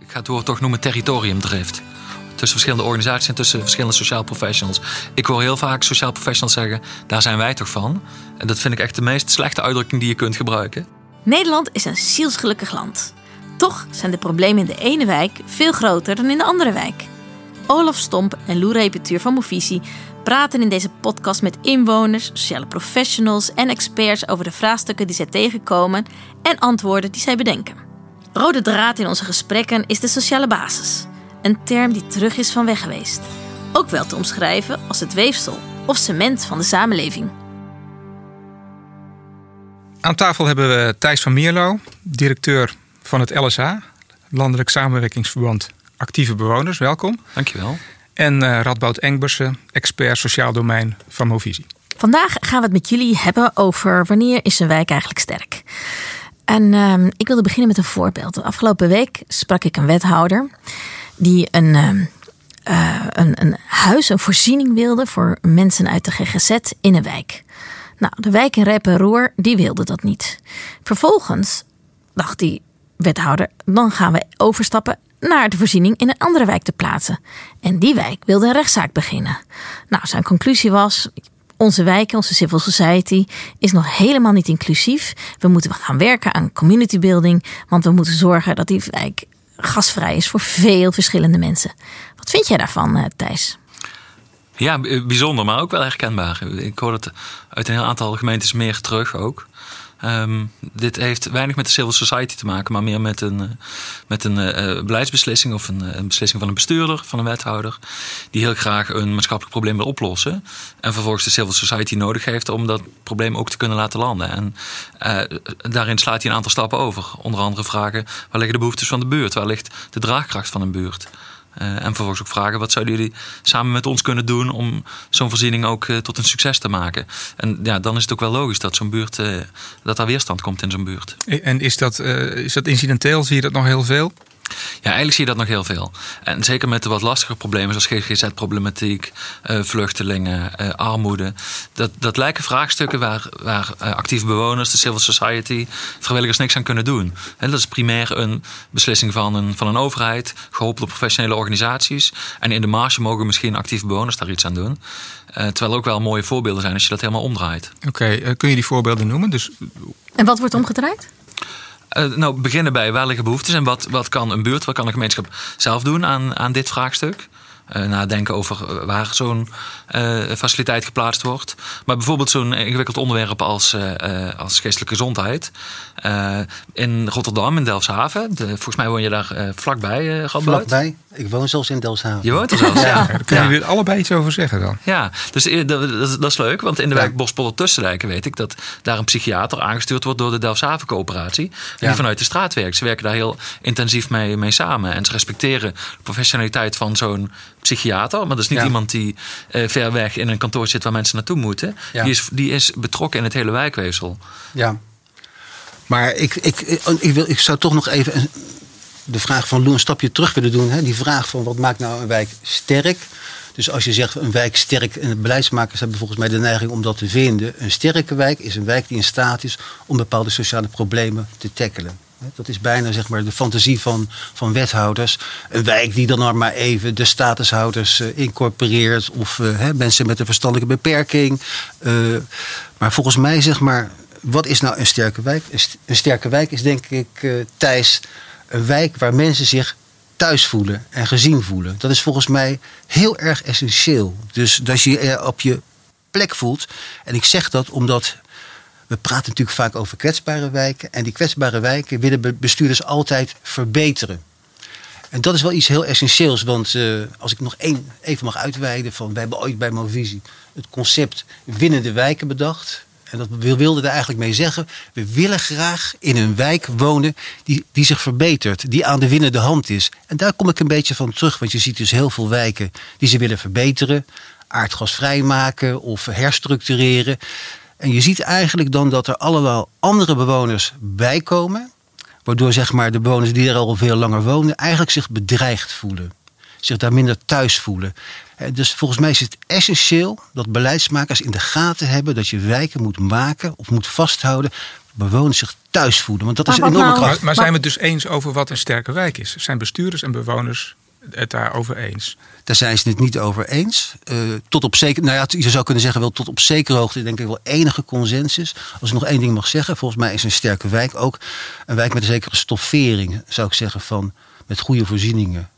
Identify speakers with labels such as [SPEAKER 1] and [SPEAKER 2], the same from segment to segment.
[SPEAKER 1] Ik ga het woord toch noemen territoriumdrift. Tussen verschillende organisaties en tussen verschillende sociaal professionals. Ik hoor heel vaak sociaal professionals zeggen: daar zijn wij toch van. En dat vind ik echt de meest slechte uitdrukking die je kunt gebruiken.
[SPEAKER 2] Nederland is een zielsgelukkig land. Toch zijn de problemen in de ene wijk veel groter dan in de andere wijk. Olaf Stomp en Lou Repetuur van Movisie praten in deze podcast met inwoners, sociale professionals en experts over de vraagstukken die zij tegenkomen en antwoorden die zij bedenken. Rode draad in onze gesprekken is de sociale basis, een term die terug is van weg geweest. Ook wel te omschrijven als het weefsel of cement van de samenleving.
[SPEAKER 3] Aan tafel hebben we Thijs van Mierlo, directeur van het LSA, Landelijk Samenwerkingsverband Actieve Bewoners. Welkom.
[SPEAKER 1] Dankjewel.
[SPEAKER 3] En uh, Radboud Engbersen, expert sociaal domein van Movisie.
[SPEAKER 2] Vandaag gaan we het met jullie hebben over wanneer is een wijk eigenlijk sterk. En uh, ik wilde beginnen met een voorbeeld. Afgelopen week sprak ik een wethouder die een, uh, een, een huis, een voorziening wilde voor mensen uit de GGZ in een wijk. Nou, de wijk in Rep en Roer, die wilde dat niet. Vervolgens dacht die wethouder, dan gaan we overstappen naar de voorziening in een andere wijk te plaatsen. En die wijk wilde een rechtszaak beginnen. Nou, zijn conclusie was: onze wijk, onze civil society, is nog helemaal niet inclusief. We moeten gaan werken aan community building, want we moeten zorgen dat die wijk gasvrij is voor veel verschillende mensen. Wat vind jij daarvan, eh, Thijs?
[SPEAKER 1] Ja, bijzonder, maar ook wel herkenbaar. Ik hoor het uit een heel aantal gemeentes meer terug ook. Um, dit heeft weinig met de civil society te maken, maar meer met een, uh, met een uh, beleidsbeslissing of een, een, beslissing van een bestuurder, van een wethouder, die heel graag een maatschappelijk probleem wil oplossen. En vervolgens de civil society nodig heeft om dat probleem ook te kunnen laten landen. En daarin slaat hij een aantal stappen over. Onder andere vragen: waar liggen de behoeftes van de buurt? Waar ligt de draagkracht van een buurt? Uh, en vervolgens ook vragen: wat zouden jullie samen met ons kunnen doen om zo'n voorziening ook uh, tot een succes te maken? En ja, dan is het ook wel logisch dat zo'n buurt, uh, dat daar weerstand komt in zo'n buurt.
[SPEAKER 3] En is dat, is dat incidenteel? Zie je dat nog heel veel?
[SPEAKER 1] Ja, eigenlijk zie je dat nog heel veel. En zeker met de wat lastige problemen zoals GGZ-problematiek, uh, vluchtelingen, uh, armoede. Dat, dat lijken vraagstukken waar, waar uh, actieve bewoners, de civil society, vrijwilligers niks aan kunnen doen. En dat is primair een beslissing van een, van een overheid, geholpen door professionele organisaties. En in de marge mogen misschien actieve bewoners daar iets aan doen. terwijl er ook wel mooie voorbeelden zijn als je dat helemaal omdraait.
[SPEAKER 3] Oké, okay, kun je die voorbeelden noemen? Dus...
[SPEAKER 2] En wat wordt omgedraaid?
[SPEAKER 1] Uh, nou, beginnen bij liggen behoeftes en wat, wat kan een buurt, wat kan een gemeenschap zelf doen aan, aan dit vraagstuk. Uh, nadenken over waar zo'n uh, faciliteit geplaatst wordt. Maar bijvoorbeeld zo'n ingewikkeld onderwerp als, als geestelijke gezondheid. in Rotterdam, in Delfshaven. De, volgens mij woon je daar vlakbij, uh,
[SPEAKER 4] Vlakbij? Ik woon zelfs in Delfshaven.
[SPEAKER 1] Je woont er zelfs?
[SPEAKER 3] ja. Daar kunnen jullie ja. allebei iets over zeggen dan.
[SPEAKER 1] Ja, dus dat, dat, dat is leuk. Want in de wijk Bospolder Tussendijken weet ik dat daar een psychiater aangestuurd wordt door de Delfshaven coöperatie. Die vanuit de straat werkt. Ze werken daar heel intensief mee, mee samen. En ze respecteren de professionaliteit van zo'n psychiater. Maar dat is niet iemand die uh, ver weg in een kantoor zit waar mensen naartoe moeten. Die, is, die is betrokken in het hele wijkweefsel.
[SPEAKER 4] Ja. Maar ik, ik, ik, wil, ik zou toch nog even de vraag van Lou een stapje terug willen doen. Hè? Die vraag van wat maakt nou een wijk sterk? Dus als je zegt een wijk sterk, en beleidsmakers hebben volgens mij de neiging om dat te vinden. Een sterke wijk is een wijk die in staat is om bepaalde sociale problemen te tackelen. Dat is bijna zeg maar, de fantasie van, van wethouders. Een wijk die dan maar even de statushouders uh, incorporeert. Of uh, mensen met een verstandelijke beperking. Uh, maar volgens mij, zeg maar, wat is nou een sterke wijk? Een sterke wijk is denk ik, Thijs, een wijk waar mensen zich thuis voelen en gezien voelen. Dat is volgens mij heel erg essentieel. Dus dat je je op je plek voelt. En ik zeg dat omdat we praten natuurlijk vaak over kwetsbare wijken. En die kwetsbare wijken willen bestuurders altijd verbeteren. En dat is wel iets heel essentieels. Want uh, als ik nog één even mag uitweiden. Van, wij hebben ooit bij Movisie het concept winnende wijken bedacht. En dat we wilden er eigenlijk mee zeggen. We willen graag in een wijk wonen die, die zich verbetert. Die aan de winnende hand is. En daar kom ik een beetje van terug. Want je ziet dus heel veel wijken die ze willen verbeteren. Aardgasvrij maken of herstructureren. En je ziet eigenlijk dan dat er allemaal andere bewoners bijkomen. Waardoor zeg maar, de bewoners die er al veel langer wonen eigenlijk zich bedreigd voelen. zich daar minder thuis voelen. Eh, Dus volgens mij is het essentieel dat beleidsmakers in de gaten hebben dat je wijken moet maken of moet vasthouden. Bewoners zich thuis voelen. Want dat
[SPEAKER 2] Maar
[SPEAKER 4] is een enorme
[SPEAKER 2] nou-
[SPEAKER 4] kracht.
[SPEAKER 3] Maar, maar zijn we het dus eens over wat een sterke wijk is? Zijn bestuurders en bewoners het daarover eens?
[SPEAKER 4] Daar zijn ze het niet over eens. Eh, tot op zeker, nou ja, je zou kunnen zeggen wel tot op zekere hoogte denk ik wel enige consensus. Als ik nog één ding mag zeggen, volgens mij is een sterke wijk ook een wijk met een zekere stoffering, zou ik zeggen, van met goede voorzieningen.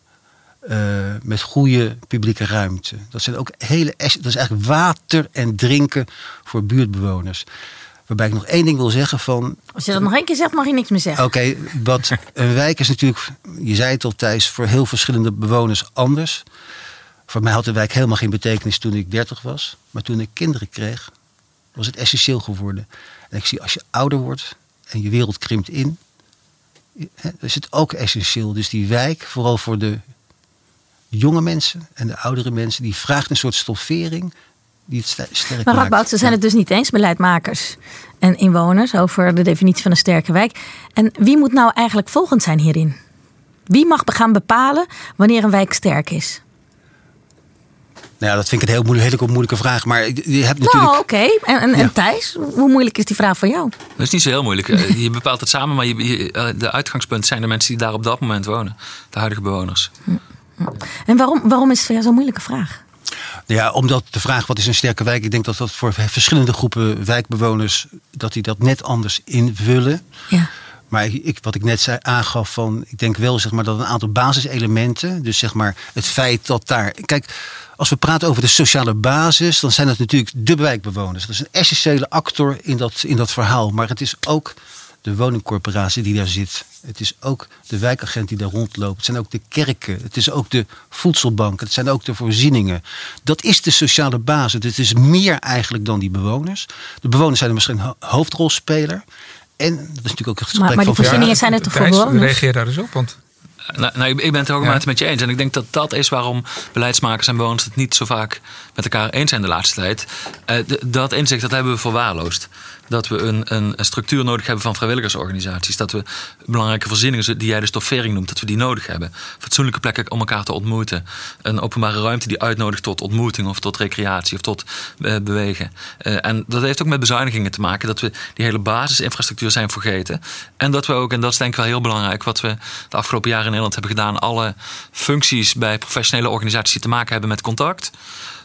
[SPEAKER 4] eh, met goede publieke ruimte. Dat zijn ook hele. Dat is eigenlijk water en drinken voor buurtbewoners. Waarbij ik nog één ding wil zeggen van.
[SPEAKER 2] Als je dat nog één keer zegt, mag je niks meer zeggen.
[SPEAKER 4] Oké, wat een wijk is natuurlijk, je zei het al Thijs, voor heel verschillende bewoners anders. Voor mij had de wijk helemaal geen betekenis toen ik 30 was. Maar toen ik kinderen kreeg, was het essentieel geworden. En ik zie als je ouder wordt en je wereld krimpt in, is het ook essentieel. Dus die wijk, vooral voor de jonge mensen en de oudere mensen, die vraagt een soort stoffering die het st- sterk
[SPEAKER 2] Maar
[SPEAKER 4] maakt.
[SPEAKER 2] Radboud, ze zijn
[SPEAKER 4] Ja.
[SPEAKER 2] het dus niet eens, beleidmakers en inwoners, over de definitie van een sterke wijk. En wie moet nou eigenlijk volgend zijn hierin? Wie mag gaan bepalen wanneer een wijk sterk is?
[SPEAKER 4] Nou ja, dat vind ik een heel moeilijk, hele moeilijke vraag. Maar je hebt natuurlijk...
[SPEAKER 2] Nou, oké. En, en, en
[SPEAKER 4] Ja.
[SPEAKER 2] Thijs, hoe moeilijk is die vraag voor jou?
[SPEAKER 1] Dat is niet zo heel moeilijk. Eh, Je bepaalt het samen, maar je, je- eh, de uitgangspunt zijn de mensen die daar op dat moment wonen. De huidige bewoners.
[SPEAKER 2] En waarom, waarom is het voor jou zo'n moeilijke vraag?
[SPEAKER 4] Ja, omdat de vraag wat is een sterke wijk, ik denk dat dat voor verschillende groepen wijkbewoners, dat die dat net anders invullen.
[SPEAKER 2] Ja.
[SPEAKER 4] Maar ik, wat ik net zei, aangaf van, ik denk wel zeg maar, dat een aantal basiselementen, dus zeg maar het feit dat daar. Kijk, als we praten over de sociale basis, dan zijn dat natuurlijk de wijkbewoners. Dat is een essentiële actor in dat, in dat verhaal. Maar het is ook de woningcorporatie die daar zit. Het is ook de wijkagent die daar rondloopt. Het zijn ook de kerken. Het is ook de voedselbanken. Het zijn ook de voorzieningen. Dat is de sociale basis. Het is meer eigenlijk dan die bewoners. De bewoners zijn er misschien ho- hoofdrolspeler. En dat is natuurlijk ook het gesprek
[SPEAKER 2] Maar- maar die
[SPEAKER 4] van
[SPEAKER 2] voorzieningen zijn er toch voor bewoners?
[SPEAKER 3] reageer daar eens op. Want
[SPEAKER 1] Nou, nou, ik ben het er ook
[SPEAKER 3] Ja.
[SPEAKER 1] met je eens. En ik denk dat dat is waarom beleidsmakers en bewoners het niet zo vaak met elkaar eens zijn de laatste tijd. Eh, dat inzicht dat hebben we verwaarloosd. Dat we een, een, structuur nodig hebben van vrijwilligersorganisaties. Dat we belangrijke voorzieningen, die jij de stoffering noemt, dat we die nodig hebben. Fatsoenlijke plekken om elkaar te ontmoeten. Een openbare ruimte die uitnodigt tot ontmoeting of tot recreatie of tot eh, bewegen. Eh, en dat heeft ook met bezuinigingen te maken. Dat we die hele basisinfrastructuur zijn vergeten. En dat we ook, en dat is denk ik wel heel belangrijk, wat we de afgelopen jaren in Nederland hebben gedaan. Alle functies bij professionele organisaties die te maken hebben met contact.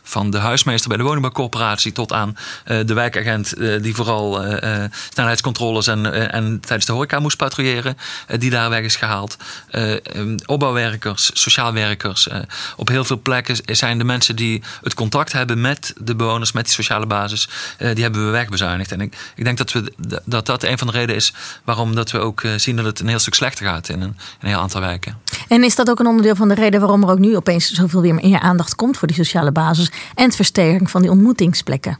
[SPEAKER 1] Van de huismeester bij de woningbouwcorporatie tot aan eh, de wijkagent eh, die vooral eh, snelheidscontroles en, en tijdens de horeca moest patrouilleren, die daar weg is gehaald. Eh, eh, opbouwwerkers, sociaal werkers. op heel veel plekken zijn de mensen die het contact hebben met de bewoners, met die sociale basis, die hebben we wegbezuinigd. En ik, ik denk dat, we, dat dat een van de redenen is waarom dat we ook zien dat het een heel stuk slechter gaat in een, in een heel aantal wijken.
[SPEAKER 2] En is dat ook een onderdeel van de reden waarom er ook nu opeens zoveel weer meer aandacht komt voor die sociale basis en het versterking van die ontmoetingsplekken?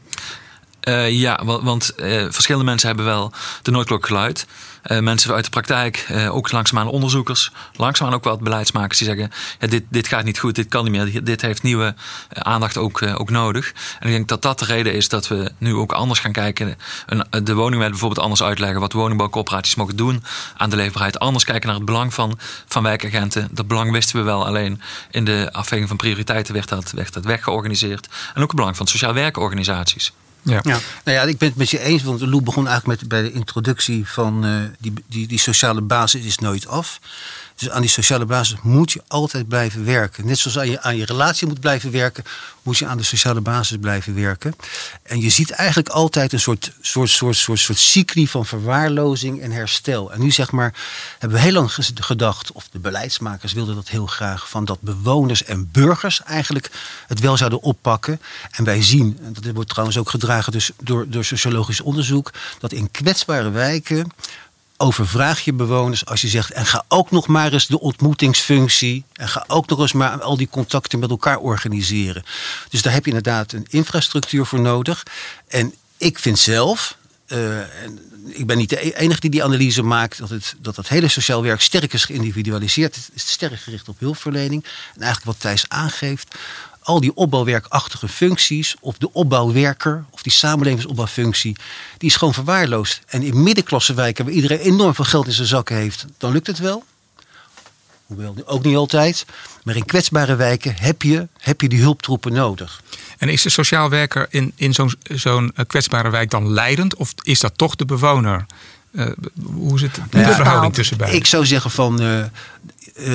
[SPEAKER 1] Eh, ja, wa- want eh, verschillende mensen hebben wel de noodklok geluid. Eh, mensen uit de praktijk, ook langzaamaan onderzoekers, langzaamaan ook wat beleidsmakers die zeggen: ja, dit, dit gaat niet goed, dit kan niet meer, dit- heeft nieuwe aandacht ook, ook nodig. En ik denk dat dat de reden is dat we nu ook anders gaan kijken. Een, de woningwet bijvoorbeeld anders uitleggen, wat woningbouwcoöperaties mogen doen aan de leefbaarheid. Anders kijken naar het belang van, van wijkagenten. Dat belang wisten we wel, alleen in de afweging van prioriteiten werd dat, werd dat weggeorganiseerd. En ook het belang van sociaal werkorganisaties.
[SPEAKER 3] Ja.
[SPEAKER 4] Nou ja, ik ben het met je eens, want Lou begon eigenlijk met bij de introductie van eh, die, die, die sociale basis is nooit af. Dus aan die sociale basis moet je altijd blijven werken. Net zoals aan je, aan je relatie moet blijven werken, moet je aan de sociale basis blijven werken. En je ziet eigenlijk altijd een soort, soort, soort, soort, soort cycli van verwaarlozing en herstel. En nu zeg maar, hebben we heel lang gedacht, of de beleidsmakers wilden dat heel graag, van dat bewoners en burgers eigenlijk het wel zouden oppakken. En wij zien, en dat wordt trouwens ook gedragen dus door, door sociologisch onderzoek, dat in kwetsbare wijken overvraag je bewoners als je zegt... en ga ook nog maar eens de ontmoetingsfunctie... en ga ook nog eens maar al die contacten met elkaar organiseren. Dus daar heb je inderdaad een infrastructuur voor nodig. En ik vind zelf... eh, en ik ben niet de e- enige die die analyse maakt... dat het, dat het hele sociaal werk sterk is geïndividualiseerd. Het is sterk gericht op hulpverlening. En eigenlijk wat Thijs aangeeft al die opbouwwerkachtige functies, of de opbouwwerker, of die samenlevingsopbouwfunctie, die is gewoon verwaarloosd. En in middenklassewijken, waar iedereen enorm veel geld in zijn zakken heeft, dan lukt het wel. hoewel ook niet altijd. Maar in kwetsbare wijken heb je, heb je die hulptroepen nodig.
[SPEAKER 3] En is de sociaal werker in, in zo'n zo'n eh, kwetsbare wijk dan leidend? Of is dat toch de bewoner? Uh, hoe zit de
[SPEAKER 4] Nou ja,
[SPEAKER 3] verhouding tussen beiden?
[SPEAKER 4] Ik zou zeggen van. eh, eh,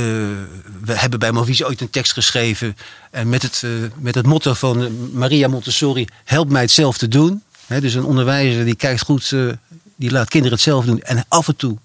[SPEAKER 4] we hebben bij Movies ooit een tekst geschreven. En met het, eh, met het motto van eh, Maria Montessori: help mij het zelf te doen. Dus een onderwijzer die kijkt goed, die laat kinderen het zelf doen. En af en toe,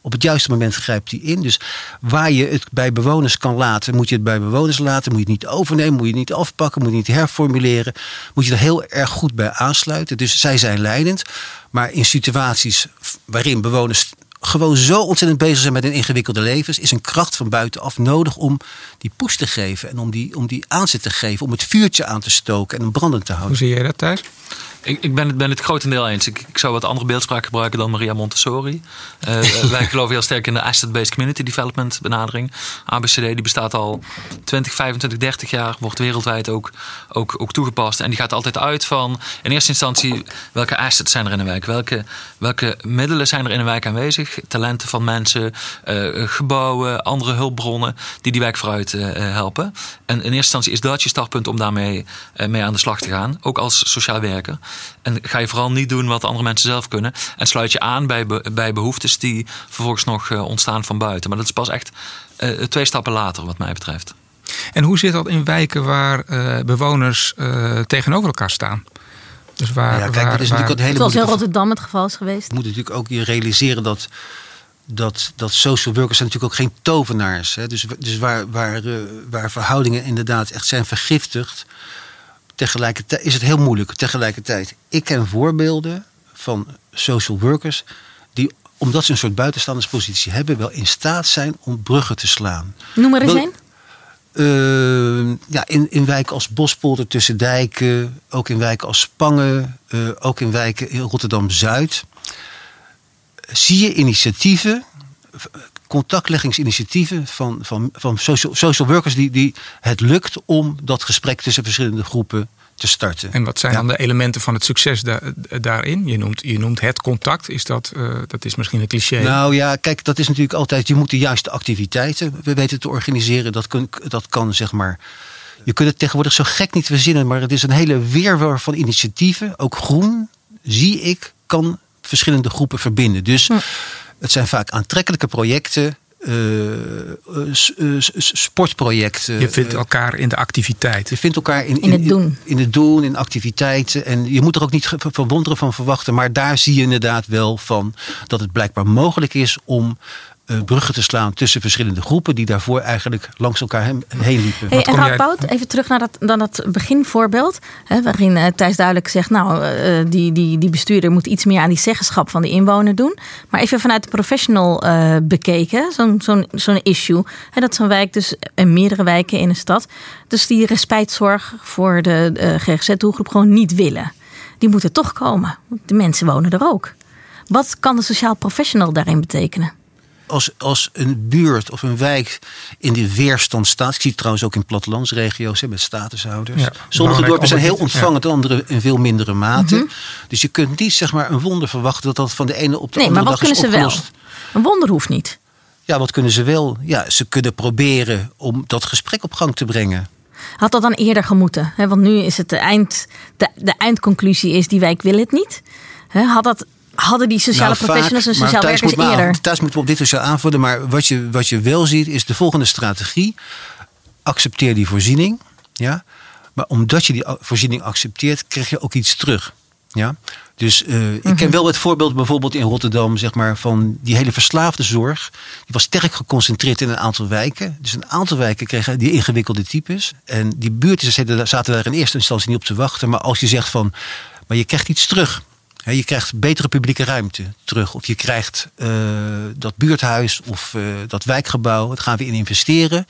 [SPEAKER 4] op het juiste moment, grijpt hij in. Dus waar je het bij bewoners kan laten, moet je het bij bewoners laten. Moet je het niet overnemen, moet je het niet afpakken, moet je het niet herformuleren. Moet je er heel erg goed bij aansluiten. Dus zij zijn leidend. Maar in situaties waarin bewoners gewoon zo ontzettend bezig zijn met hun ingewikkelde levens, is een kracht van buitenaf nodig om die push te geven en om die, om die aanzet te geven, om het vuurtje aan te stoken en een brandend te
[SPEAKER 3] Hoe
[SPEAKER 4] houden.
[SPEAKER 3] zie jij dat thuis?
[SPEAKER 1] Ik, ik ben, het, ben het grotendeel eens. Ik, ik zou wat andere beeldspraak gebruiken dan Maria Montessori. Eh, wij geloven heel sterk in de Asset-Based Community Development benadering. ABCD die bestaat al 20, 25, 30 jaar. Wordt wereldwijd ook, ook, ook toegepast. En die gaat altijd uit van in eerste instantie welke assets zijn er in een wijk. Welke, welke middelen zijn er in een wijk aanwezig. Talenten van mensen, eh, gebouwen, andere hulpbronnen die die wijk vooruit eh, helpen. En in eerste instantie is dat je startpunt om daarmee mee aan de slag te gaan. Ook als sociaal werker. En ga je vooral niet doen wat andere mensen zelf kunnen. En sluit je aan bij, be- bij behoeftes die vervolgens nog eh, ontstaan van buiten. Maar dat is pas echt eh, twee stappen later, wat mij betreft.
[SPEAKER 3] En hoe zit dat in wijken waar eh, bewoners eh, tegenover elkaar staan? Dus waar,
[SPEAKER 4] Ja, kijk,
[SPEAKER 3] waar,
[SPEAKER 4] dat is
[SPEAKER 3] waar-
[SPEAKER 4] natuurlijk een hele
[SPEAKER 2] Zoals in Rotterdam het geval is geweest.
[SPEAKER 4] Je moet natuurlijk ook je realiseren dat, dat, dat social workers zijn natuurlijk ook geen tovenaars. Hè? Dus, dus waar, waar, eh, waar verhoudingen inderdaad echt zijn vergiftigd, tegelijkertijd is het heel moeilijk. Tegelijkertijd, ik ken voorbeelden van social workers die, omdat ze een soort buitenstanderspositie hebben, wel in staat zijn om bruggen te slaan.
[SPEAKER 2] Noem er eens een.
[SPEAKER 4] Eh, ja, in, in wijken als Bospolder tussen dijken, ook in wijken als Spangen, eh, ook in wijken in Rotterdam-Zuid. Zie je initiatieven, contactleggingsinitiatieven van, van, van social, social workers die, die het lukt om dat gesprek tussen verschillende groepen te starten.
[SPEAKER 3] En wat zijn
[SPEAKER 4] Ja.
[SPEAKER 3] dan de elementen van het succes da- daarin? Je noemt, je noemt het contact. Is dat, eh, dat is misschien een cliché.
[SPEAKER 4] Nou ja, kijk, dat is natuurlijk altijd. Je moet de juiste activiteiten we weten te organiseren. Dat, kun, dat kan zeg maar. Je kunt het tegenwoordig zo gek niet verzinnen, maar het is een hele weerwar van initiatieven. Ook groen, zie ik, kan verschillende groepen verbinden. Dus het zijn vaak aantrekkelijke projecten, eh, eh, eh, sportprojecten.
[SPEAKER 3] je vindt elkaar in de activiteit.
[SPEAKER 4] je vindt elkaar in,
[SPEAKER 2] In het doen.
[SPEAKER 4] In, het doen, in activiteiten. En je moet er ook niet ge- van wonderen van verwachten. Maar daar zie je inderdaad wel van dat het blijkbaar mogelijk is om bruggen te slaan tussen verschillende groepen die daarvoor eigenlijk langs elkaar heen liepen.
[SPEAKER 2] Hey, en Bout, even terug naar dat, dan dat beginvoorbeeld. Hè, waarin eh, Thijs duidelijk zegt, nou, eh, die, die, die bestuurder moet iets meer aan die zeggenschap van de inwoner doen. Maar even vanuit de professional eh, bekeken, zo'n zo'n zo'n issue. Hè, dat zo'n wijk dus, en meerdere wijken in een stad, dus die respijtzorg voor de eh, GGZ-doelgroep gewoon niet willen. Die moeten toch komen. De mensen wonen er ook. Wat kan de sociaal professional daarin betekenen?
[SPEAKER 4] Als, als een buurt of een wijk in die weerstand staat. Ik zie het trouwens ook in plattelandsregio's hè, met statushouders.
[SPEAKER 3] Ja,
[SPEAKER 4] Sommige dorpen zijn heel
[SPEAKER 3] ja.
[SPEAKER 4] ontvangend, andere in veel mindere mate. Dus je kunt niet zeg maar, een wonder verwachten dat dat van de ene op de
[SPEAKER 2] Nee, maar
[SPEAKER 4] andere
[SPEAKER 2] wat
[SPEAKER 4] dag is
[SPEAKER 2] kunnen ze wel? Een wonder hoeft niet.
[SPEAKER 4] Ja, wat kunnen ze wel? Ja, ze kunnen proberen om dat gesprek op gang te brengen.
[SPEAKER 2] Had dat dan eerder gemoeten? Hè, Want nu is het de, eind, de, de eindconclusie is die wijk wil het niet. Hè, Had dat, hadden die sociale
[SPEAKER 4] Nou, vaak,
[SPEAKER 2] professionals en
[SPEAKER 4] maar
[SPEAKER 2] sociaal werkers
[SPEAKER 4] moet
[SPEAKER 2] eerder?
[SPEAKER 4] thuis moeten we op dit sociaal aanvullen. Maar wat je, wat je wel ziet is de volgende strategie. Accepteer die voorziening. Ja? Maar omdat je die voorziening accepteert, krijg je ook iets terug. Ja? Dus eh, ik
[SPEAKER 2] Mhm.
[SPEAKER 4] ken wel het voorbeeld bijvoorbeeld in Rotterdam, zeg maar, van die hele verslaafde zorg. Die was sterk geconcentreerd in een aantal wijken. Dus een aantal wijken kregen die ingewikkelde types. En die buurten zaten- zaten daar in eerste instantie niet op te wachten. Maar als je zegt van, maar je krijgt iets terug. Je krijgt betere publieke ruimte terug. Of je krijgt eh, dat buurthuis of eh, dat wijkgebouw. Dat gaan we in investeren.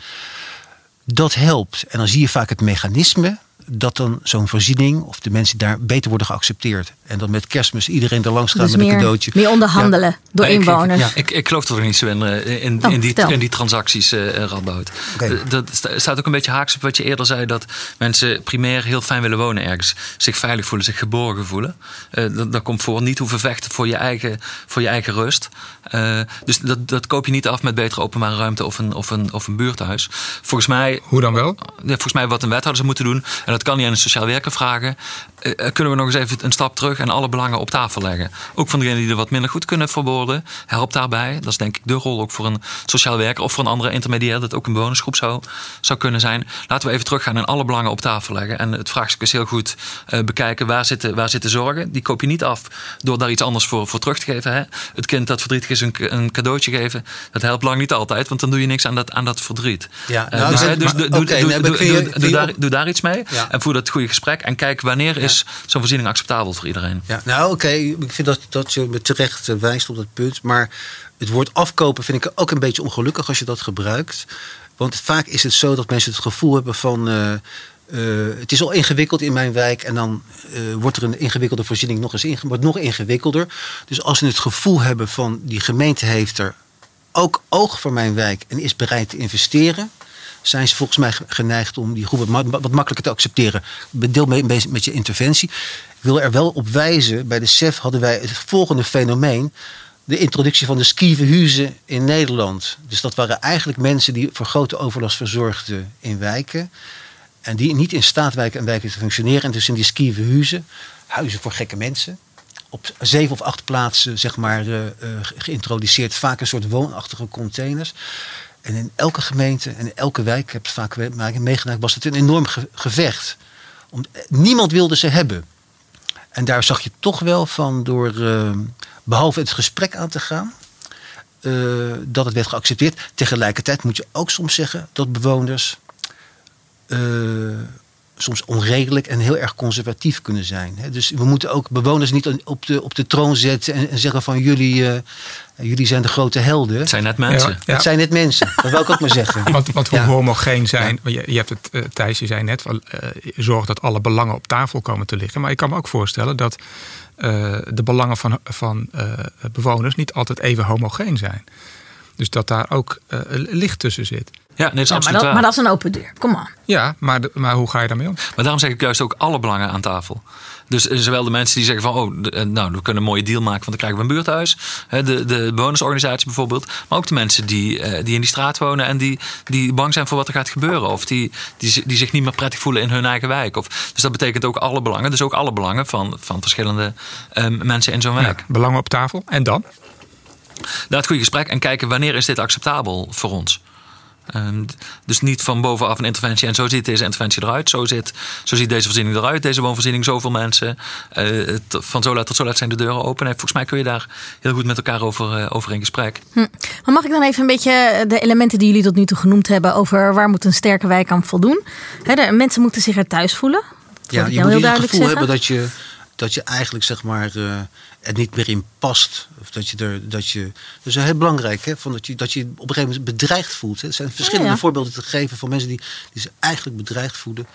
[SPEAKER 4] Dat helpt. En dan zie je vaak het mechanisme dat dan zo'n voorziening of de mensen daar beter worden geaccepteerd. En dan met kerstmis iedereen er langs gaat
[SPEAKER 2] Dus
[SPEAKER 4] met
[SPEAKER 2] meer,
[SPEAKER 4] een cadeautje.
[SPEAKER 2] meer onderhandelen door
[SPEAKER 1] Nee, ik-
[SPEAKER 2] inwoners.
[SPEAKER 1] Ik, ik, ik geloof er niet zo in, eh, in,
[SPEAKER 2] Oh,
[SPEAKER 1] in, die, in die transacties, eh Radboud. Dat sta- staat ook een beetje haaks op wat je eerder zei. Dat mensen primair heel fijn willen wonen ergens. Zich veilig voelen, zich geborgen voelen. Eh, dat, dat komt voor niet hoeven vechten voor je eigen, voor je eigen rust. Eh, dus dat, dat koop je niet af met betere openbare ruimte of een, of een, of een buurthuis. Volgens mij
[SPEAKER 3] Hoe dan wel?
[SPEAKER 1] ja, volgens mij wat een wethouder zou moeten doen, en dat kan niet aan een sociaal werker vragen, kunnen we nog eens even een stap terug en alle belangen op tafel leggen. Ook van degenen die er wat minder goed kunnen verwoorden, helpt daarbij. Dat is denk ik de rol ook voor een sociaal werker of voor een andere intermediair, dat ook een bewonersgroep zou, zou kunnen zijn. Laten we even teruggaan en alle belangen op tafel leggen. En het vraagstuk is heel goed eh, bekijken waar zitten, waar zitten zorgen. Die koop je niet af door daar iets anders voor, voor terug te geven. Hè? Het kind dat verdrietig is een, een cadeautje geven, dat helpt lang niet altijd, want dan doe je niks aan dat, aan dat verdriet.
[SPEAKER 4] Ja,
[SPEAKER 1] Eh,
[SPEAKER 4] nou,
[SPEAKER 1] dus dus doe- daar-
[SPEAKER 4] op-
[SPEAKER 1] Doe daar iets mee
[SPEAKER 4] Ja.
[SPEAKER 1] en voer dat goede gesprek. En kijk wanneer is zo'n voorziening acceptabel voor iedereen.
[SPEAKER 4] Ja, nou oké, ik vind dat, dat je me terecht eh, wijst op dat punt. Maar het woord afkopen vind ik ook een beetje ongelukkig als je dat gebruikt. Want vaak is het zo dat mensen het gevoel hebben van... eh, eh, het is al ingewikkeld in mijn wijk en dan wordt er een ingewikkelde voorziening nog eens inge wordt nog ingewikkelder. Dus als ze het gevoel hebben van die gemeente heeft er ook oog voor mijn wijk en is bereid te investeren, zijn ze volgens mij geneigd om die groep wat, ma- wat makkelijker te accepteren. Deel mee met- je interventie. Ik wil er wel op wijzen, bij de SEF hadden wij het volgende fenomeen. De introductie van de skieverhuizen in Nederland. Dus dat waren eigenlijk mensen die voor grote overlast verzorgden in wijken. En die niet in staat wijken en wijken te functioneren. En dus in die skieverhuizen, huizen voor gekke mensen. Op zeven of acht plaatsen, zeg maar, eh, eh, geïntroduceerd. Vaak een soort woonachtige containers. En in elke gemeente en in elke wijk, ik heb het vaak me- meegemaakt, was het een enorm ge- gevecht. Niemand wilde ze hebben. En daar zag je toch wel van door, eh, behalve het gesprek aan te gaan, eh, dat het werd geaccepteerd. Tegelijkertijd moet je ook soms zeggen dat bewoners eh, soms onredelijk en heel erg conservatief kunnen zijn. Hè. Dus we moeten ook bewoners niet op de, op de troon zetten en, en zeggen van jullie, eh, jullie zijn de grote helden.
[SPEAKER 1] Het zijn net mensen.
[SPEAKER 3] Ja, ja.
[SPEAKER 4] Het zijn net mensen, dat wil ik ook maar zeggen.
[SPEAKER 3] Want, want hoe
[SPEAKER 4] Ja.
[SPEAKER 3] homogeen zijn. Je, je hebt het, eh, Thijs, je zei net, van, eh, zorg dat alle belangen op tafel komen te liggen. Maar ik kan me ook voorstellen dat eh, de belangen van, van eh, bewoners niet altijd even homogeen zijn. Dus dat daar ook licht tussen zit.
[SPEAKER 1] Ja, nee, dat is
[SPEAKER 2] Ja, maar,
[SPEAKER 1] absoluut
[SPEAKER 2] dat, maar dat is een open deur. Kom on.
[SPEAKER 3] Ja, maar, de- maar hoe ga je daarmee om?
[SPEAKER 1] Maar daarom zeg ik juist ook alle belangen aan tafel. Dus eh, zowel de mensen die zeggen van, oh, de- eh, nou, we kunnen een mooie deal maken, want dan krijgen we een buurthuis. Hè, De, de bewonersorganisatie bijvoorbeeld. Maar ook de mensen die, eh, die in die straat wonen en die, die bang zijn voor wat er gaat gebeuren. Of die, die, die zich niet meer prettig voelen in hun eigen wijk. Of, dus dat betekent ook alle belangen. Dus ook alle belangen van, van verschillende ehm, mensen in zo'n wijk.
[SPEAKER 3] Ja, belangen op tafel. En dan?
[SPEAKER 1] Daar het goede gesprek en kijken wanneer is dit acceptabel voor ons. Ehm, dus niet van bovenaf een interventie en zo ziet deze interventie eruit. Zo, zit, zo ziet deze voorziening eruit. Deze woonvoorziening, zoveel mensen. Eh, het- van zo laat tot zo laat zijn de deuren open. En volgens mij kun je daar heel goed met elkaar over, eh, over in gesprek.
[SPEAKER 2] Maar mag ik dan even een beetje de elementen die jullie tot nu toe genoemd hebben over waar moet een sterke wijk aan voldoen? Hè, de mensen moeten zich er thuis voelen. Dat
[SPEAKER 4] Ja, je moet
[SPEAKER 2] heel
[SPEAKER 4] het
[SPEAKER 2] duidelijk
[SPEAKER 4] gevoel
[SPEAKER 2] zeggen.
[SPEAKER 4] hebben dat je, dat je eigenlijk zeg maar, eh, er niet meer in past. Of dat je er. Dat, je, is heel belangrijk, hè, van dat, je, dat je op een gegeven moment bedreigd voelt. Hè. Er zijn verschillende
[SPEAKER 2] Ja, ja.
[SPEAKER 4] voorbeelden te geven van mensen die, die zich eigenlijk bedreigd voelen.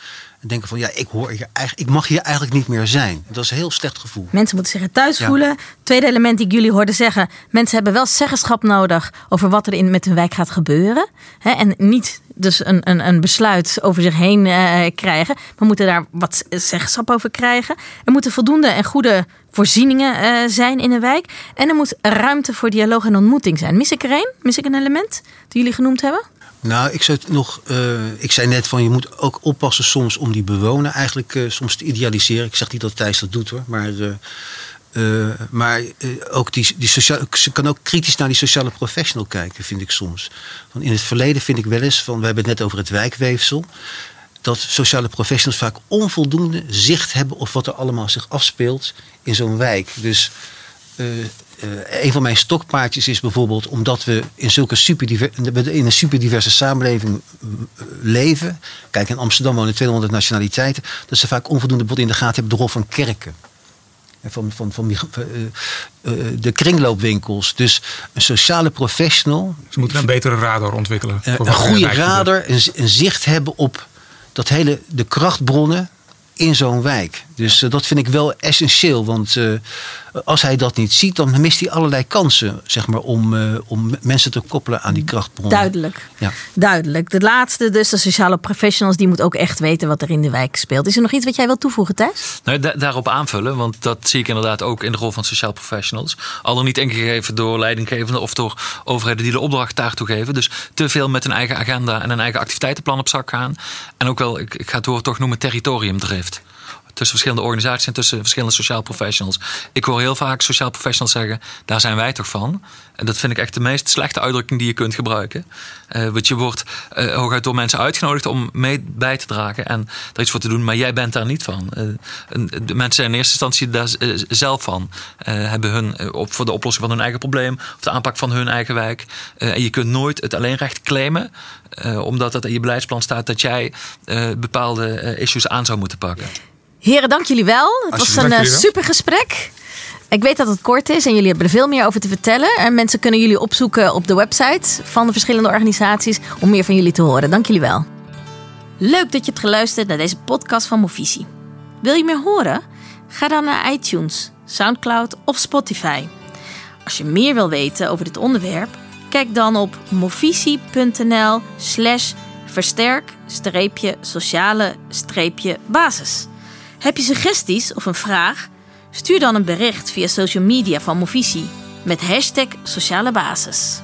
[SPEAKER 4] En denken van ja, ik, hoor hier eigenlijk, ik mag hier eigenlijk niet meer zijn. Dat is een heel slecht gevoel.
[SPEAKER 2] Mensen moeten zich er thuis
[SPEAKER 4] Ja.
[SPEAKER 2] voelen. Tweede element die ik jullie hoorde zeggen. Mensen hebben wel zeggenschap nodig over wat er in met hun wijk gaat gebeuren. Hè, en niet dus een, een, een besluit over zich heen eh, krijgen. Maar moeten daar wat zeggenschap over krijgen. Er moeten voldoende en goede voorzieningen eh, zijn in een wijk. En er moet ruimte voor dialoog en ontmoeting zijn. Mis ik er één? Mis ik een element die jullie genoemd hebben?
[SPEAKER 4] Nou, ik zei, nog, eh, ik zei net van je moet ook oppassen soms om die bewoner eigenlijk eh, soms te idealiseren. Ik zeg niet dat Thijs dat doet hoor, maar, maar ook die, die sociale, ze kan ook kritisch naar die sociale professional kijken, vind ik soms. Want in het verleden vind ik wel eens, van, we hebben het net over het wijkweefsel, dat sociale professionals vaak onvoldoende zicht hebben op wat er allemaal zich afspeelt in zo'n wijk. Dus eh, eh, een van mijn stokpaardjes is bijvoorbeeld omdat we in zulke we in een superdiverse samenleving eh, leven. Kijk, in Amsterdam wonen 200 nationaliteiten. Dat ze vaak onvoldoende bijvoorbeeld in de gaten hebben de rol van kerken. En Van, van, van de kringloopwinkels. Dus een sociale professional
[SPEAKER 3] Ze moeten een betere radar ontwikkelen.
[SPEAKER 4] een goede radar, een, een zicht hebben op dat hele, de krachtbronnen in zo'n wijk. Dus eh, dat vind ik wel essentieel. Want eh, als hij dat niet ziet, dan mist hij allerlei kansen zeg maar, om, eh, om mensen te koppelen aan die krachtbronnen.
[SPEAKER 2] Duidelijk.
[SPEAKER 4] Ja.
[SPEAKER 2] Duidelijk. De laatste, dus de sociale professionals, die moet ook echt weten wat er in de wijk speelt. Is er nog iets wat jij wilt toevoegen, Thijs?
[SPEAKER 1] Nou, da- daarop aanvullen, want dat zie ik inderdaad ook in de rol van sociaal professionals. Al dan niet ingegeven door leidinggevenden of door overheden die de opdracht daartoe geven. Dus te veel met een eigen agenda en een eigen activiteitenplan op zak gaan. En ook wel, ik, ik ga het woord toch noemen, territoriumdrift. Tussen verschillende organisaties en tussen verschillende sociaal professionals. Ik hoor heel vaak sociaal professionals zeggen: daar zijn wij toch van. En dat vind ik echt de meest slechte uitdrukking die je kunt gebruiken. Eh, want je wordt eh, hooguit door mensen uitgenodigd om mee bij te dragen en er iets voor te doen, maar jij bent daar niet van. Eh, de mensen zijn in eerste instantie daar zelf van. Hebben hun op, voor de oplossing van hun eigen probleem of de aanpak van hun eigen wijk. En je kunt nooit het alleenrecht claimen, omdat het in je beleidsplan staat dat jij bepaalde issues aan zou moeten pakken.
[SPEAKER 2] Heren, dank jullie wel. Het was een eh, super gesprek. Ik weet dat het kort is en jullie hebben er veel meer over te vertellen. En mensen kunnen jullie opzoeken op de website van de verschillende organisaties om meer van jullie te horen. Dank jullie wel. Leuk dat je hebt geluisterd naar deze podcast van Movisie. Wil je meer horen? Ga dan naar iTunes, SoundCloud of Spotify. Als je meer wil weten over dit onderwerp, kijk dan op movisie.nl slash versterk-sociale-basis. Heb je suggesties of een vraag? Stuur dan een bericht via social media van Movisie met hashtag sociale basis.